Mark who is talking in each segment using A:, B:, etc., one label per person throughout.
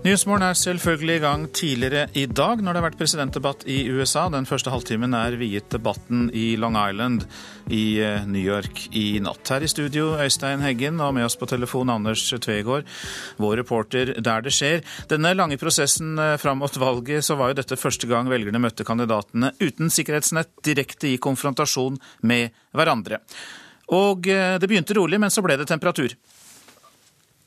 A: Nyhetsmorgen er selvfølgelig i gang tidligere i dag når det har vært presidentdebatt i USA. Den første halvtimen er viet debatten i Long Island i eh, New York i natt. Her i studio Øystein Heggen og med oss på telefon Anders Tvegård, vår reporter der det skjer. Denne lange prosessen eh, fram mot valget så var jo dette første gang velgerne møtte kandidatene uten sikkerhetsnett direkte i konfrontasjon med hverandre. Og eh, det begynte rolig, men så ble det temperatur.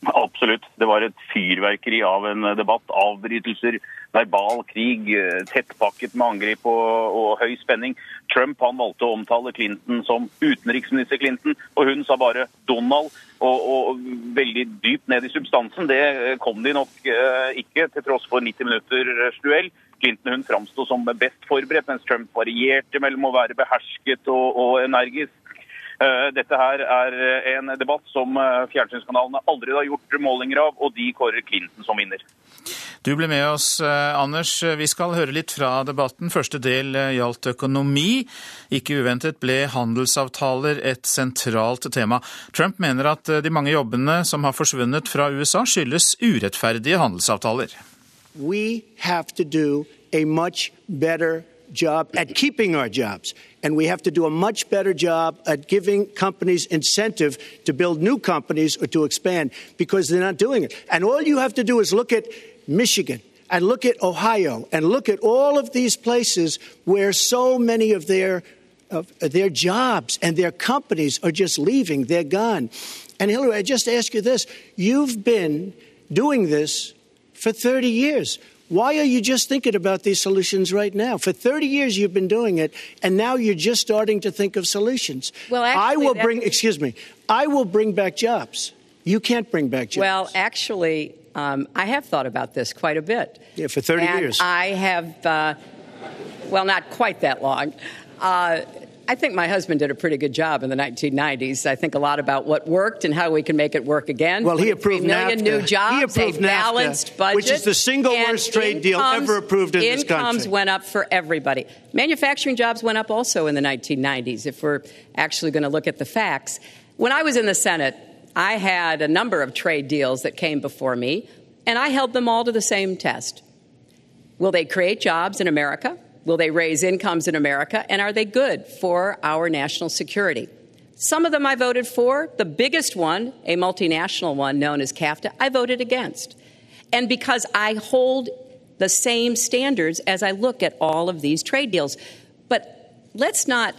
B: Absolutt. Det var et fyrverkeri av en debatt. Avbrytelser, verbal krig, tettpakket med angrep og, og, høy spenning. Trump han valgte å omtale Clinton som utenriksminister Clinton, og hun sa bare Donald. Og, og veldig dypt ned i substansen. Det kom de nok eh, ikke, til tross for 90 minutters duell. Clinton hun framsto som best forberedt, mens Trump varierte mellom å være behersket og, og energisk. Eh, dette her er en debatt som eh, fjernsynskanalene aldri har gjort målinger av, og de kårer Clinton som vinner.
A: Du ble med oss, eh, Anders. Vi skal høre litt fra debatten. Første del gjaldt økonomi. Ikke uventet ble handelsavtaler et sentralt tema. Trump mener at de mange jobbene som har forsvunnet fra USA, skyldes urettferdige handelsavtaler.
C: We have to do a much better job at keeping our jobs. And we have to do a much better job at giving companies incentive to build new companies or to expand because they're not doing it. And all you have to do is look at Michigan and look at Ohio and look at all of these places where so many of their of their jobs and their companies are just leaving, they're gone. And Hillary, I just ask you this. You've been doing this for 30 years. Why are you just thinking about these solutions right now? For 30 years you've been doing it, and now you're just starting to think of solutions.
D: Well, actually,
C: I will bring, excuse me, I will bring back jobs. You can't bring back jobs.
D: Well, actually, um, I have thought about this quite a bit.
C: Yeah, for 30
D: and
C: years.
D: I have, uh, well, not quite that long. Uh, I think my husband did a pretty good job in the 1990s. I think a lot about what worked and how we can make it work again.
C: Well, he approved
D: million
C: NAFTA.
D: new jobs,
C: he approved
D: a balanced
C: NAFTA,
D: budget,
C: which is the single worst trade deal ever approved in this country.
D: Incomes went up for everybody. Manufacturing jobs went up also in the 1990s. If we're actually going to look at the facts, when I was in the Senate, I had a number of trade deals that came before me, and I held them all to the same test. Will they create jobs in America? Will they raise incomes in America? And are they good for our national security? Some of them I voted for. The biggest one, a multinational one known as CAFTA, I voted against. And because I hold the same standards as I look at all of these trade deals. But let's not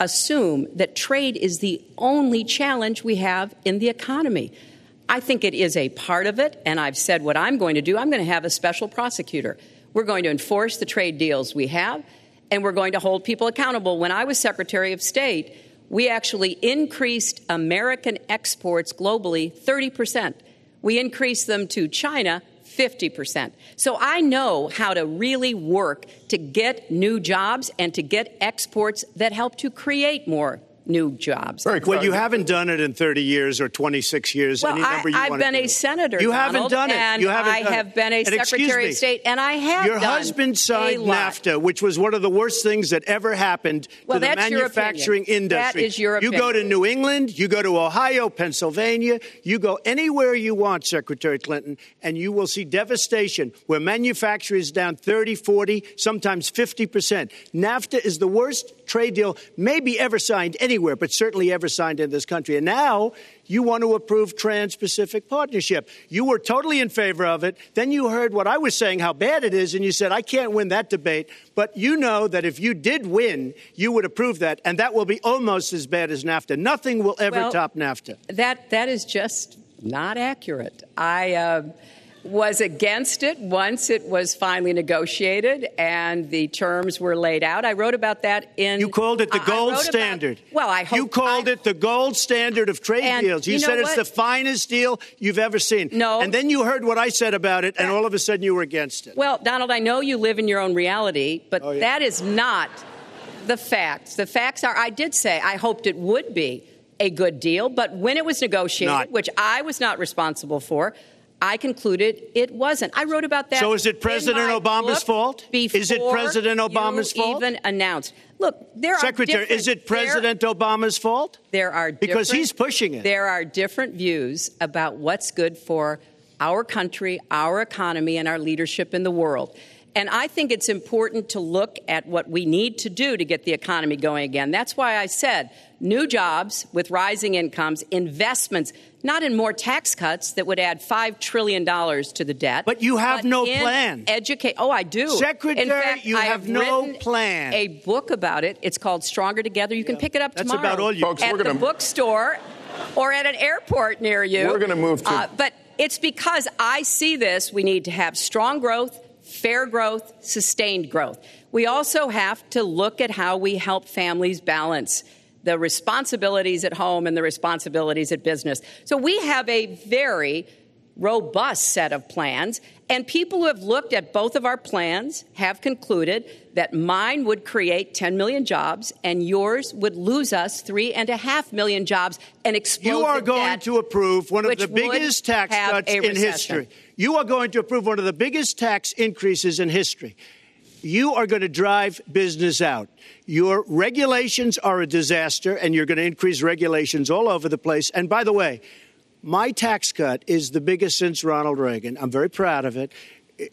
D: assume that trade is the only challenge we have in the economy. I think it is a part of it, and I've said what I'm going to do. I'm going to have a special prosecutor. We're going to enforce the trade deals we have, and we're going to hold people accountable. When I was Secretary of State, we actually increased American exports globally 30%. We increased them to China 50%. So I know how to really work to get new jobs and to get exports that help to create more new jobs.
C: Right. Well, you haven't done it in 30 years or 26 years.
D: Well,
C: any number you
D: I, have been a senator.
C: You
D: Donald,
C: haven't done it.
D: And
C: you haven't
D: I have
C: it.
D: been a
C: And
D: secretary
C: me,
D: of state, and I have
C: Your husband signed. NAFTA, which was one of the worst things that ever happened
D: Well,
C: to the
D: that's your
C: manufacturing
D: opinion. That
C: industry.
D: is your
C: You go to. New England, you go to Ohio, Pennsylvania, you go anywhere you want, Secretary Clinton, and you will see devastation where manufacturing is down 30, 40, sometimes 50%. NAFTA is the worst trade deal maybe ever signed anywhere, but certainly ever signed in this country. And now you want to approve Trans-Pacific Partnership. You were totally in favor of it. Then you heard what I was saying, how bad it is, and you said, I can't win that debate. But you know that if you did win, you would approve that, and that will be almost as bad as NAFTA. Nothing will ever
D: Well,
C: top NAFTA.
D: That that is just not accurate. I uh, was against it once it was finally negotiated and the terms were laid out. I wrote about that in.
C: You called it the gold
D: wrote about-
C: standard.
D: well, I hope
C: you called
D: I-
C: it the gold standard of trade
D: And
C: deals. You,
D: you know
C: said it's the finest deal you've ever seen.
D: No.
C: and then you heard what I said about it, and all of a sudden you were against it.
D: Well, Donald, I know you live in your own reality, but
C: Oh, yeah.
D: that is not the facts. The facts are I did say I hoped it would be a good deal, but when it was negotiated,
C: Not.
D: which I was not responsible for, I concluded it wasn't. I wrote about that.
C: So is it President Obama's fault? Is it President Obama's
D: you
C: fault?
D: Even announced. Look, there
C: Secretary,
D: are different-
C: is it
D: there-
C: President Obama's fault?
D: There are
C: Because he's pushing it.
D: There are different views about what's good for our country, our economy, and our leadership in the world. And I think it's important to look at what we need to do to get the economy going again. That's why I said new jobs with rising incomes, investments, not in more tax cuts that would add $5 trillion to the debt.
C: But you have
D: but
C: no
D: in
C: plan.
D: Educate. Oh, I do.
C: Secretary,
D: fact,
C: you
D: I
C: have no plan.
D: A book about it. It's called Stronger Together. You can pick it up
C: That's
D: tomorrow.
C: about all you-
E: Folks,
D: at
E: we're
D: the
E: gonna-
D: bookstore or at an airport near you.
E: We're gonna move to-
D: Uh, but it's because I see this. We need to have strong growth, fair growth, sustained growth. We also have to look at how we help families balance the responsibilities at home and the responsibilities at business. So we have a very robust set of plans, and people who have looked at both of our plans have concluded that mine would create 10 million jobs and yours would lose us three and a half million jobs and explode
C: You are going to approve one of the biggest tax cuts in
D: recession.
C: history. You are going to approve one of the biggest tax increases in history. You are going to drive business out. Your regulations are a disaster, and you're going to increase regulations all over the place. And by the way, my tax cut is the biggest since Ronald Reagan. I'm very proud of it.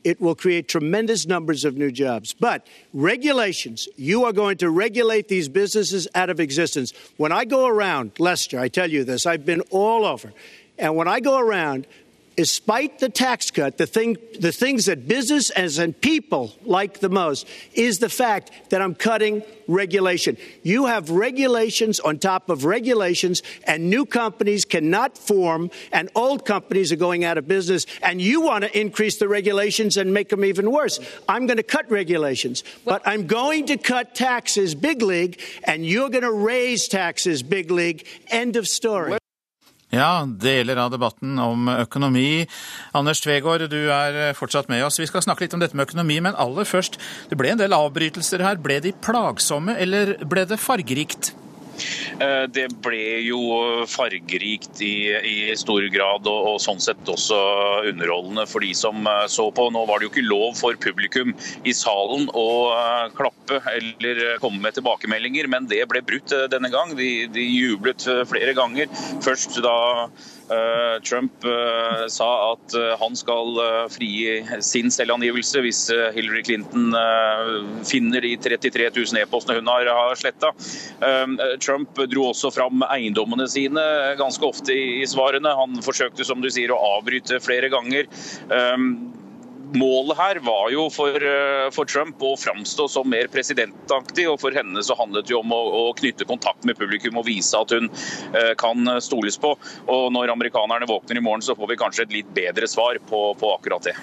C: It will create tremendous numbers of new jobs. But regulations, you are going to regulate these businesses out of existence. When I go around, Lester, I tell you this, I've been all over. And when I go around, despite the tax cut, the thing, the things that businesses and people like the most is the fact that I'm cutting regulation. You have regulations on top of regulations, and new companies cannot form, and old companies are going out of business. And you want to increase the regulations and make them even worse. I'm going to cut regulations, but I'm going to cut taxes, big league, and you're going to raise taxes, big league. End of story.
A: Ja, deler av debatten om økonomi. Anders Tvegård, du er fortsatt med oss. Vi skal snakke litt om dette med økonomi, men aller først. Det ble en del avbrytelser her. Ble de plagsomme, eller ble det fargerikt?
B: Eh, Det ble jo fargerikt i, i stor grad, og, og sånn sett også underholdende for de som eh, så på. Nå var det jo ikke lov for publikum i salen å eh, klappe eller komme med tilbakemeldinger, men det ble brutt denne gang. De, de jublet flere ganger. Først da Trump eh, sa at eh, han skal eh, frigi sin selvangivelse hvis eh, Hillary Clinton eh, finner de 33 000 e-postene hun har, sletta. Trump dro også fram eiendommene sine ganske ofte i svarene. Han forsøkte som du sier, å avbryte flere ganger. Målet her var jo for, eh, for Trump å framstå som mer presidentaktig, og for henne så handlet det om å, å knytte kontakt med publikum og vise at hun eh, kan stoles på. Og når amerikanerne våkner i morgen, så får vi kanskje et litt bedre svar på, på akkurat det.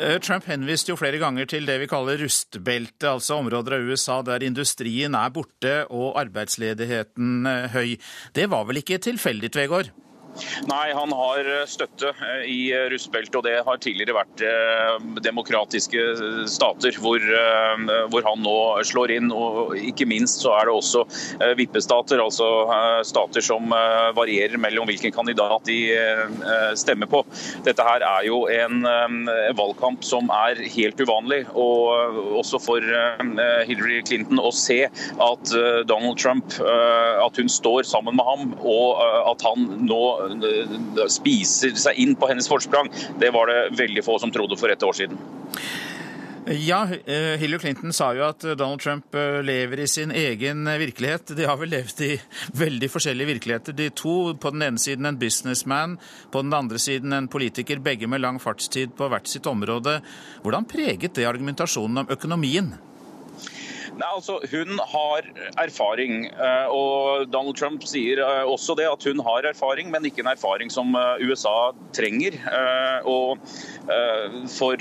A: Eh, Trump henviste jo flere ganger til det vi kaller rustbeltet, altså områder av USA der industrien er borte og arbeidsledigheten eh, høy. Det var vel ikke tilfeldig, Tvegård?
B: Nei, han har støtte eh, i rustbeltet, og det har tidligere vært eh, demokratiske stater hvor, eh, hvor, han nå slår inn. Og ikke minst så er det også eh, vippestater, altså eh, stater som eh, varierer mellom hvilken kandidat de eh, stemmer på. Dette her er jo en eh, valgkamp som er helt uvanlig, og også for eh, Hillary Clinton å se at eh, Donald Trump eh, at hun står sammen med ham, og eh, at han nå eh, spiser seg inn på hennes forsprang. Det var det veldig få som trodde for et år siden.
A: Ja, eh, Hillary Clinton sa jo at Donald Trump eh, lever i sin egen virkelighet. De har vel levd i veldig forskjellige virkeligheter, de to. På den ene siden en businessman, på den andre siden en politiker, begge med lang fartstid på hvert sitt område. Hvordan preget det argumentasjonen om økonomien?
B: Nei, altså, Hun har erfaring, eh, og Donald Trump sier eh, også det at hun har erfaring, men ikke en erfaring som eh, USA trenger. Og for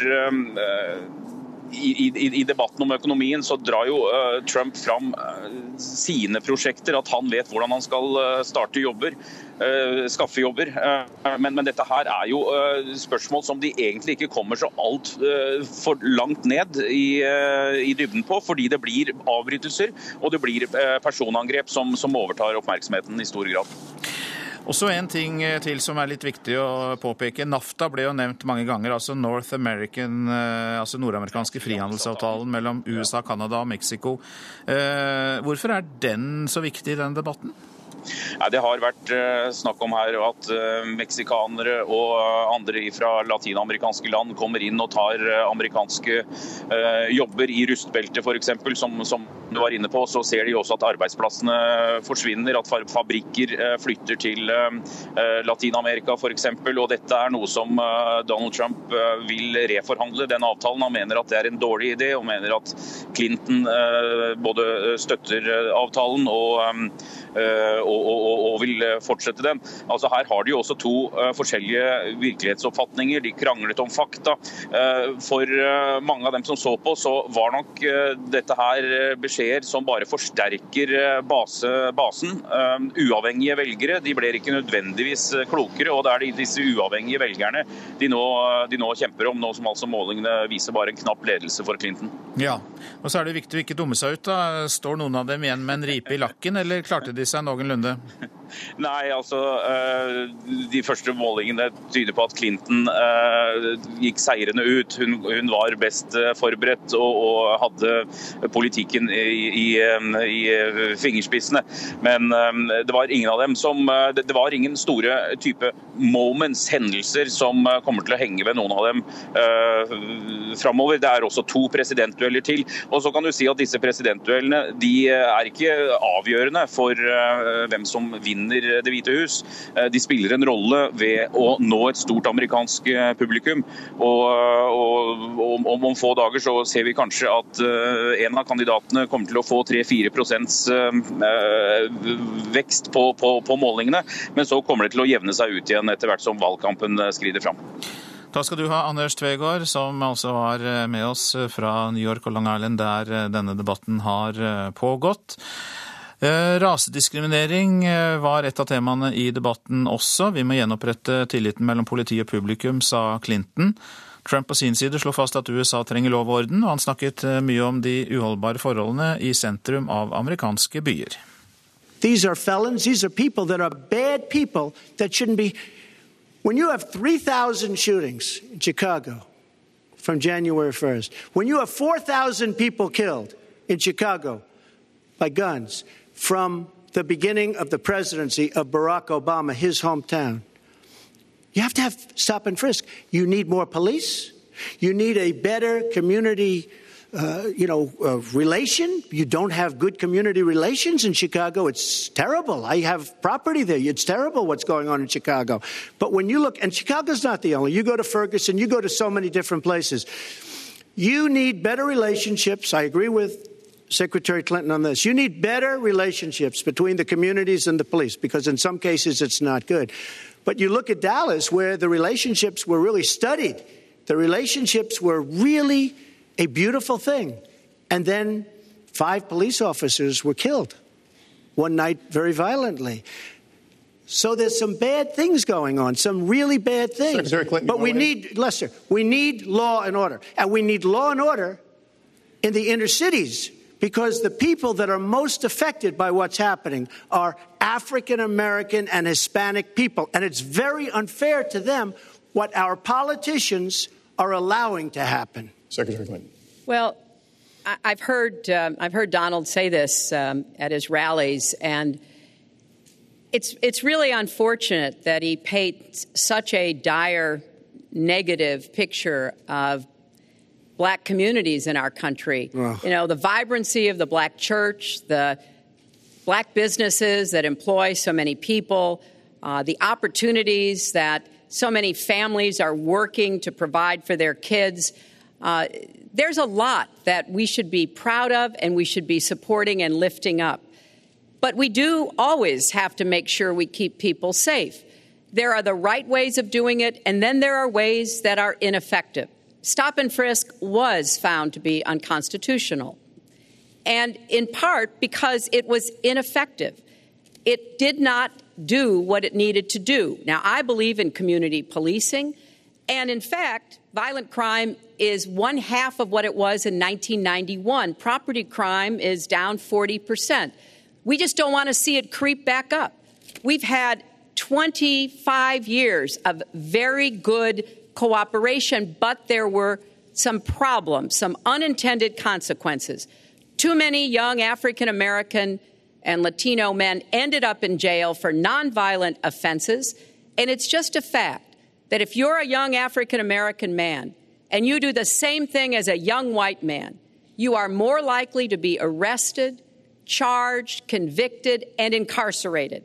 B: i, i, I debatten om økonomien så drar jo uh, Trump fram uh, sine prosjekter, at han vet hvordan han skal uh, starte jobber, skaffe jobber. Men, men dette her er jo spørsmål som de egentlig ikke kommer så altfor langt ned i, i dybden på, fordi det blir avbrytelser og det blir personangrep som, som overtar oppmerksomheten i stor grad.
A: Også en ting til som er litt viktig å påpeke. NAFTA ble jo nevnt mange ganger, altså North American, eh, altså nordamerikanske frihandelsavtalen mellom USA, Canada og Mexico. Eh, Hvorfor er den så viktig i den debatten?
B: Ja, det har vært snakk om her at meksikanere og andre fra latinamerikanske land kommer inn og tar amerikanske jobber i rustbeltet f.eks. Som, som du var inne på, så ser de også at arbeidsplassene forsvinner, at fabrikker flytter til Latin-Amerika f.eks. Og dette er noe som Donald Trump vil reforhandle, den avtalen. Han mener at det er en dårlig idé, og mener at Clinton både støtter avtalen og Eh, og, og, og, vil fortsette den. Altså Her har de jo også to eh, forskjellige virkelighetsoppfatninger. De kranglet om fakta. Eh, for mange av dem som så på, så var nok dette her beskjeder som bare forsterker base, basen. Uavhengige velgere de blir ikke nødvendigvis klokere, og det er disse uavhengige velgerne de nå, de nå kjemper om, nå som altså målingene viser bare en knapp ledelse for Clinton.
A: Ja, og så er det viktig å ikke dumme seg ut. da. Står noen av dem igjen med en ripe i lakken, eller klarte de seg noenlunde? Miranda.
B: Nei, altså eh, De første målingene tyder på at Clinton eh, gikk seirende ut. Hun, hun var best eh, forberedt og, og hadde politikken i, i, i, fingerspissene. Men det var ingen av dem som Det var ingen store type moments, hendelser, som kommer til å henge ved noen av dem framover. Det er også to presidentdueller til. Og så kan du si at disse presidentduellene de er ikke avgjørende for hvem som vinner vinner Det hvite hus. Eh, de spiller en rolle ved å nå et stort amerikansk eh, publikum. Og, og, og om, om få dager så ser vi kanskje at eh, en av kandidatene kommer til å få 3-4% vekst på, på, på målingene. Men så kommer det til å jevne seg ut igjen etter hvert som valgkampen skrider fram.
A: Takk skal du ha, Anders Tvegård, som altså var med oss fra New York og Long Island, der denne debatten har pågått. Eh, rasediskriminering eh, var et av temaene i debatten også. Vi må gjenopprette tilliten mellom politi og publikum, sa Clinton. Trump på sin side slo fast at USA trenger lov og orden, og han snakket eh, mye om de uholdbare forholdene i sentrum av amerikanske byer.
C: These are felons. These are people that are bad people that shouldn't be. When you have 3,000 shootings in Chicago from January 1st, when you have 4,000 people killed in Chicago by guns, from the beginning of the presidency of Barack Obama, his hometown. You have to have stop and frisk. You need more police. You need a better community, uh, you know, uh, relation. You don't have good community relations in Chicago. It's terrible. I have property there. It's terrible what's going on in Chicago. But when you look, and Chicago's not the only. You go to Ferguson. You go to so many different places. You need better relationships. I agree with Secretary Clinton on this. You need better relationships between the communities and the police because in some cases it's not good. But you look at Dallas where the relationships were really studied. The relationships were really a beautiful thing. And then five police officers were killed one night very violently. So there's some bad things going on, some really bad things.
E: Clinton,
C: but we need, Lester, we need law and order. And we need law and order in the inner cities because the people that are most affected by what's happening are African American and Hispanic people. And it's very unfair to them what our politicians are allowing to happen.
E: Secretary Clinton.
D: Well, I've heard, um, I've heard Donald say this um, at his rallies, and it's, it's really unfortunate that he paints such a dire negative picture of black communities in our country. Ugh. You know, the vibrancy of the black church, the black businesses that employ so many people, uh, the opportunities that so many families are working to provide for their kids. Uh, there's a lot that we should be proud of and we should be supporting and lifting up. But we do always have to make sure we keep people safe. There are the right ways of doing it, and then there are ways that are ineffective stop and frisk was found to be unconstitutional, and in part because it was ineffective. It did not do what it needed to do. Now, I believe in community policing, and in fact, violent crime is one half of what it was in 1991. Property crime is down 40%. We just don't want to see it creep back up. We've had 25 years of very good cooperation, but there were some problems, some unintended consequences. Too many young African American and Latino men ended up in jail for nonviolent offenses. And it's just a fact that if you're a young African American man and you do the same thing as a young white man, you are more likely to be arrested, charged, convicted, and incarcerated.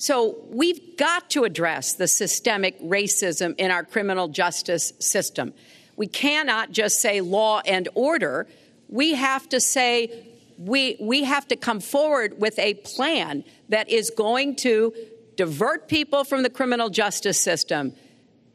D: So we've got to address the systemic racism in our criminal justice system. We cannot just say law and order. We have to say we, we have to come forward with a plan that is going to divert people from the criminal justice system,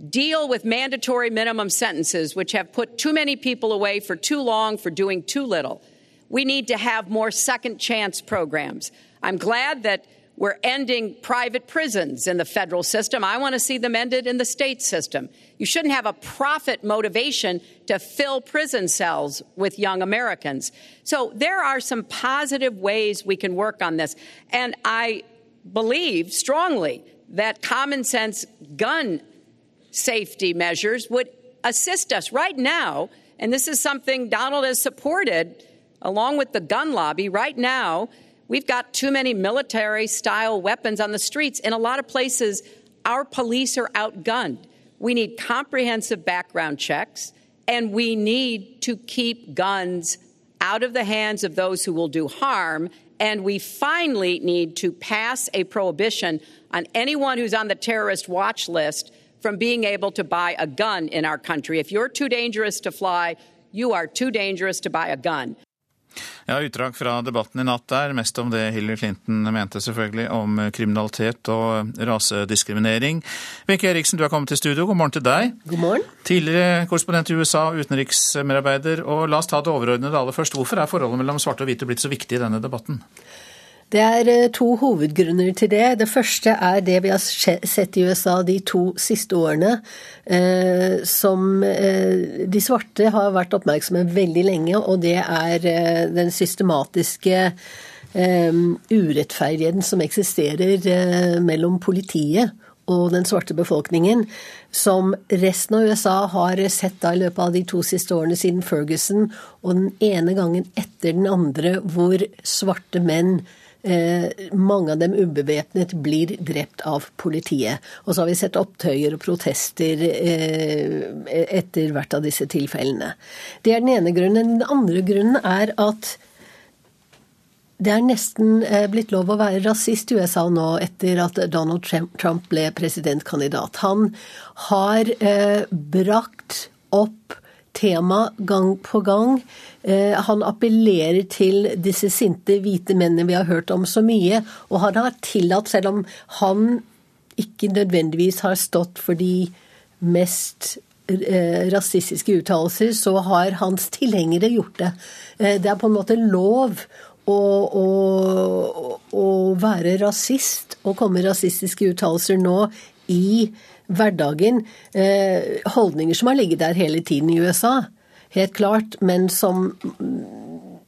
D: deal with mandatory minimum sentences, which have put too many people away for too long for doing too little. We need to have more second chance programs. I'm glad that we're ending private prisons in the federal system. I want to see them ended in the state system. You shouldn't have a profit motivation to fill prison cells with young Americans. So there are some positive ways we can work on this. And I believe strongly that common sense gun safety measures would assist us right now. And this is something Donald has supported along with the gun lobby right now. We've got too many military style weapons on the streets. In a lot of places, our police are outgunned. We need comprehensive background checks, and we need to keep guns out of the hands of those who will do harm. And we finally need to pass a prohibition on anyone who's on the terrorist watch list from being able to buy a gun in our country. If you're too dangerous to fly, you are too dangerous to buy a gun.
A: Ja, Utdrag fra debatten i natt der, mest om det Hillary Clinton mente, selvfølgelig, om kriminalitet og rasediskriminering. Wenche Eriksen, du er kommet til studio. God morgen til deg.
E: God morgen.
A: Tidligere korrespondent i USA, utenriksmedarbeider. Og la oss ta det overordnede aller først. Hvorfor er forholdet mellom svarte og hvite blitt så viktig i denne debatten?
E: Det er eh, to hovedgrunner til det. Det første er det vi har sett i USA de to siste årene, eh, som eh, de svarte har vært oppmerksomme veldig lenge, og det er den systematiske urettferdigheten som eksisterer mellom politiet og den svarte befolkningen, som resten av USA har sett da i løpet av de to siste årene siden Ferguson, og den ene gangen etter den andre hvor svarte menn Eh, mange av dem ubevæpnet blir drept av politiet. Og så har vi sett opptøyer og protester eh, etter hvert av disse tilfellene. Det er den ene grunnen. Den andre grunnen er at det er nesten eh, blitt lov å være rasist i USA nå etter at Donald Trump ble presidentkandidat. Han har brakt opp tema gang på gang. Eh, han appellerer til disse sinte hvite mennene vi har hørt om så mye, og han har tillatt, selv om han ikke nødvendigvis har stått for de mest eh, rasistiske uttalelser, så har hans tilhengere gjort det. Eh, det er på en måte lov å, være rasist og komme rasistiske uttalelser nå i hverdagen. Eh, holdninger som har ligget der hele tiden i USA, helt klart, men som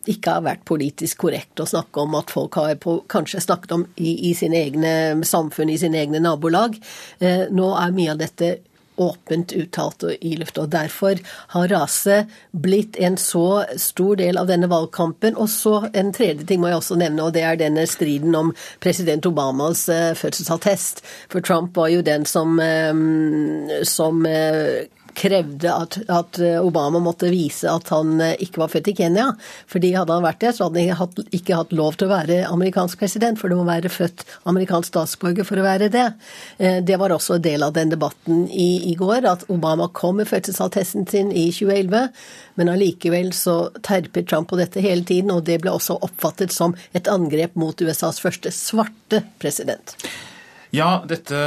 E: ikke har vært politisk korrekt å snakke om at folk har på, kanskje snakket om i, i sine egne samfunn, i sine egne nabolag. Eh, nå er mye av dette åpent uttalt i lufta. Derfor har rase blitt en så stor del av denne valgkampen. Og så en tredje ting må jeg også nevne, og det er denne striden om president Obamas uh, fødselsattest. For Trump var jo den som, um, som uh, krevde at, at, Obama måtte vise at han eh, ikke var født i Kenya. fordi hadde han vært det, så hadde han ikke, hatt lov til å være amerikansk president, for du må være født amerikansk statsborger for å være det. Eh, det var også en del av den debatten i, i går, at Obama kom med fødselsattesten sin i 2011, men allikevel så terpet Trump på dette hele tiden, og det ble også oppfattet som et angrep mot USAs første svarte president.
A: Ja, dette,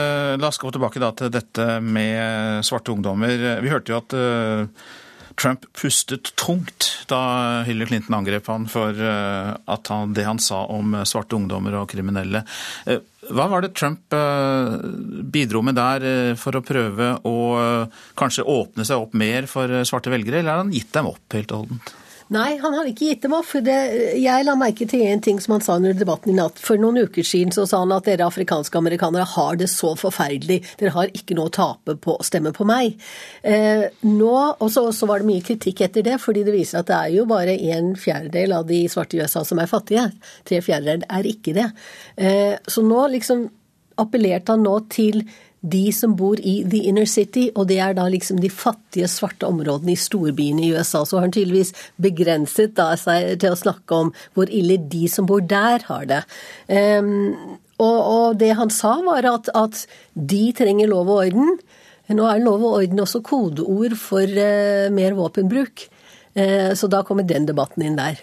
A: la oss gå tilbake til dette med svarte ungdommer. Vi hørte jo at uh, Trump pustet tungt da Hillary Clinton angrep han for uh, han, det han sa om svarte ungdommer og kriminelle. Hva var det Trump bidro med der for å prøve å kanskje åpne seg opp mer for svarte velgere, eller har han gitt dem opp helt og holdent?
E: Nei, han har ikke gitt dem opp. for det, Jeg la merke til en ting som han sa under debatten i natt. For noen uker siden så sa han at dere afrikanske amerikanere har det så forferdelig. Dere har ikke noe å tape på å stemme på meg. Eh, nå, Og så var det mye kritikk etter det, fordi det viser at det er jo bare en fjerdedel av de svarte i USA som er fattige. Tre fjerdedeler er ikke det. Eh, så nå liksom appellerte han nå til de som bor i the inner city, og det er da liksom de fattige, svarte områdene i storbyene i USA. Så har han tydeligvis begrenset da seg til å snakke om hvor ille de som bor der, har det. Um, og, og, det han sa, var at, at, de trenger lov og orden. Nå er lov og orden også kodeord for uh, mer våpenbruk. Uh, så da kommer den debatten inn der.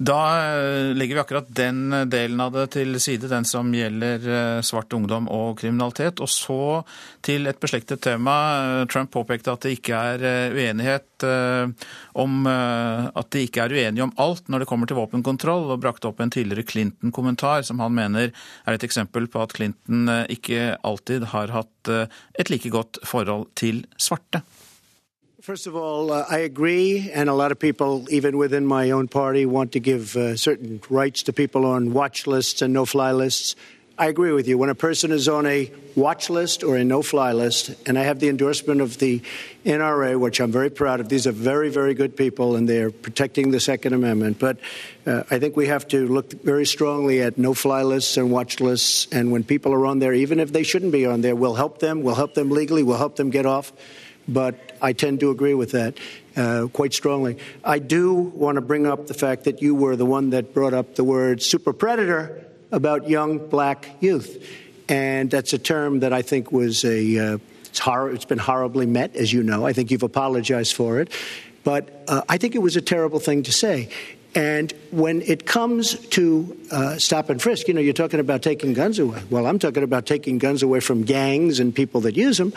A: Da eh, legger vi akkurat den delen av det til side, den som gjelder eh, svart ungdom og kriminalitet. Og så til et beslektet tema. Trump påpekte at det ikke er eh, uenighet om at de ikke er uenige om alt når det kommer til våpenkontroll, og brakte opp en tidligere Clinton-kommentar som han mener er et eksempel på at Clinton ikke alltid har hatt et like godt forhold til svarte.
C: First of all, uh, I agree, and a lot of people, even within my own party, want to give uh, certain rights to people on watch lists and no fly lists. I agree with you. When a person is on a watch list or a no fly list, and I have the endorsement of the NRA, which I'm very proud of, these are very, very good people and they're protecting the Second Amendment. But uh, I think we have to look very strongly at no fly lists and watch lists. And when people are on there, even if they shouldn't be on there, we'll help them, we'll help them legally, we'll help them get off but I tend to agree with that uh, quite strongly. I do want to bring up the fact that you were the one that brought up the word super predator about young black youth. And that's a term that I think was a, uh, it's, hor- it's been horribly met, as you know. I think you've apologized for it. But uh, I think it was a terrible thing to say. And when it comes to uh, stop and frisk, you know, you're talking about taking guns away. Well, I'm talking about taking guns away from gangs and people that use them.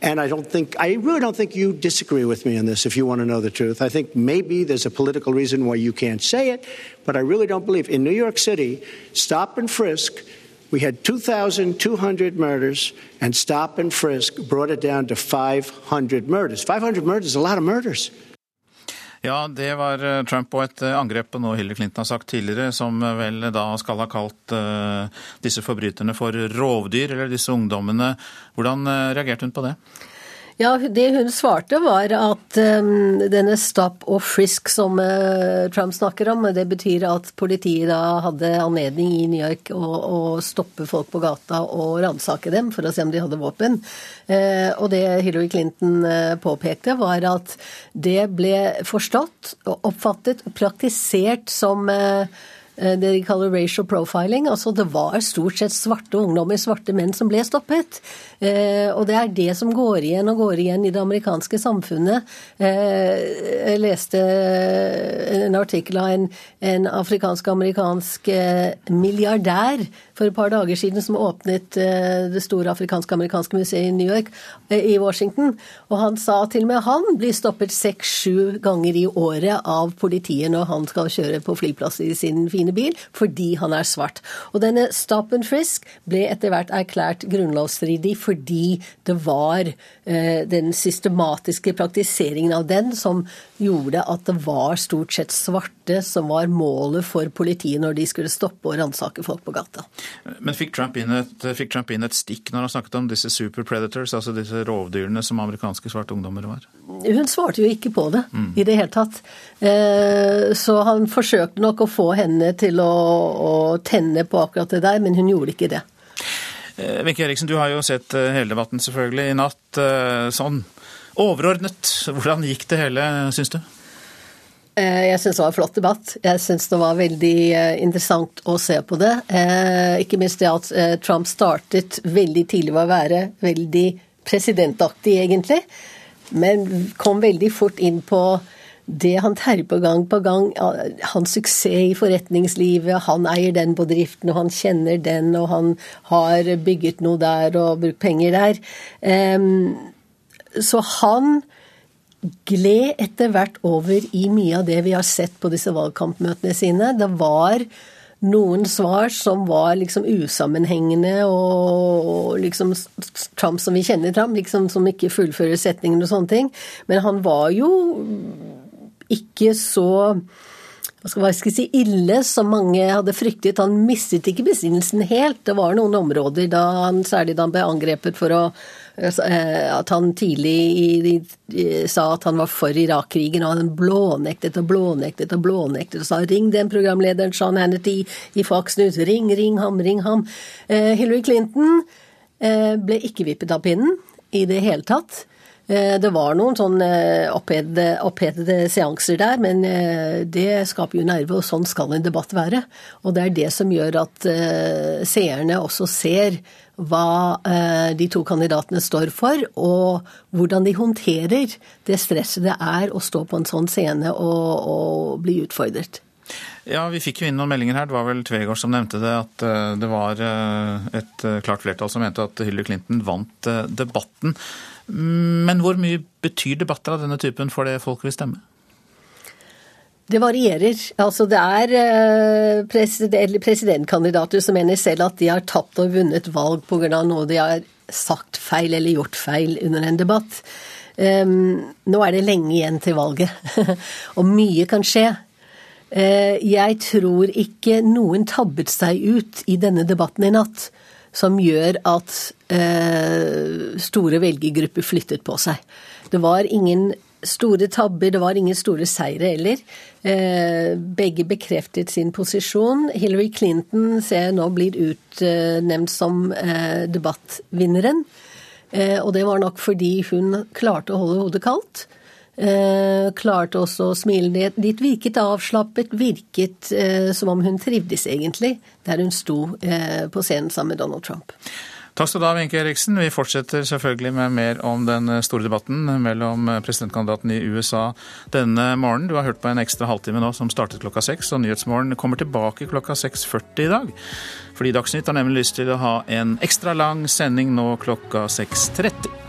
C: And I don't think, I really don't think you disagree with me on this if you want to know the truth. I think maybe there's a political reason why you can't say it, but I really don't believe. In New York City, stop and frisk, we had 2,200 murders, and stop and frisk brought it down to 500 murders. 500 murders is a lot of murders.
A: Ja, det var eh, Trump og et eh, angrep på noe Hillary Clinton har sagt tidligere, som eh, vel da skal ha kalt disse forbryterne for rovdyr, eller disse ungdommene. Hvordan reagerte hun på det?
E: Ja, Det hun svarte, var at um, denne stop og frisk som uh, Trump snakker om, det betyr at politiet da hadde anledning i New York å, å stoppe folk på gata og ransake dem for å se om de hadde våpen. Uh, og det Hillary Clinton uh, påpekte, var at det ble forstått og oppfattet og praktisert som det de kaller racial profiling. Altså det var stort sett svarte ungdommer, svarte menn, som ble stoppet. Eh, og det er det som går igjen og går igjen i det amerikanske samfunnet. Eh, jeg leste en artikkel av en, en afrikansk-amerikansk eh, milliardær for et par dager siden som åpnet det store afrikansk-amerikanske museet i New York, i Washington. Og han sa til og med han blir stoppet seks-sju ganger i året av politiet når han skal kjøre på flyplass i sin fine bil, fordi han er svart. Og denne stop and frisk ble etter hvert erklært grunnlovsstridig fordi det var eh, den systematiske praktiseringen av den som gjorde at det var stort sett svarte som var målet for politiet når de skulle stoppe og ransake folk på gata.
A: Men fikk Trump, et, fikk Trump, inn et, stikk når han snakket om disse super predators, altså disse rovdyrene som amerikanske svarte ungdommer var?
E: Hun svarte jo ikke på det mm. i det hele tatt. Eh, så han forsøkte nok å få henne til å, å tenne på akkurat det der, men hun gjorde ikke det.
A: Eh, Wenche Eriksen, du har jo sett eh, hele debatten selvfølgelig i natt. Sånn overordnet, hvordan gikk det hele, syns du?
E: Jeg syns det var en flott debatt. Jeg syns det var veldig interessant å se på det. Ikke minst det at Trump startet veldig tidlig med å være veldig presidentaktig, egentlig. Men kom veldig fort inn på det han terjer på gang på gang, hans suksess i forretningslivet, han eier den bedriften, og han kjenner den, og han har bygget noe der og brukt penger der. Så han gled etter hvert over i mye av det vi har sett på disse valgkampmøtene sine. Det var noen svar som var liksom usammenhengende og liksom Trump som vi kjenner Trump, liksom som ikke fullfører setningen og sånne ting. Men han var jo ikke så hva skal jeg si, ille som mange hadde fryktet. Han mistet ikke besinnelsen helt. Det var noen områder, da han, særlig da han ble angrepet for å eh, at han tidlig sa at han var for Irak-krigen, og han blånektet og blånektet og blånektet og sa 'ring den programlederen', Sean Hannity i Fox News. 'Ring, ring ham, ring ham'. Eh, Hillary Clinton eh, ble ikke vippet av pinnen i det hele tatt. Eh, det var noen sånn opphetede, opphetede seanser der, men eh, det skaper jo nerve, og sånn skal en debatt være. Og det er det som gjør at eh, seerne også ser hva de to kandidatene står for, og hvordan de håndterer det stresset det er å stå på en sånn scene og, og bli utfordret.
A: Ja, Vi fikk jo inn noen meldinger her. Det var vel Tvegård som nevnte det. At det var et klart flertall som mente at Hillary Clinton vant debatten. Men hvor mye betyr debatter av denne typen for det folk vil stemme?
E: Det varierer. Altså det er eh, president, presidentkandidater som mener selv at de har tapt og vunnet valg pga. noe de har sagt feil eller gjort feil under en debatt. Um, nå er det lenge igjen til valget, og mye kan skje. Uh, jeg tror ikke noen tabbet seg ut i denne debatten i natt som gjør at eh, store velgergrupper flyttet på seg. Det var ingen store tabber, det var ingen store seire heller. Eh, begge bekreftet sin posisjon. Hillary Clinton ser jeg nå blir utnevnt som eh, debattvinneren. Eh, og det var nok fordi hun klarte å holde hodet kaldt. Eh, klarte også å smile litt. Virket avslappet, virket eh, som om hun trivdes egentlig der hun sto eh, på scenen sammen med Donald Trump.
A: Takk skal du ha, Wenche Eriksen. Vi fortsetter selvfølgelig med mer om den store debatten mellom presidentkandidaten i USA denne morgenen. Du har hørt på en ekstra halvtime nå som startet klokka seks, og Nyhetsmorgen kommer tilbake klokka 6.40 i dag. Fordi Dagsnytt har nemlig lyst til å ha en ekstra lang sending nå klokka 6.30.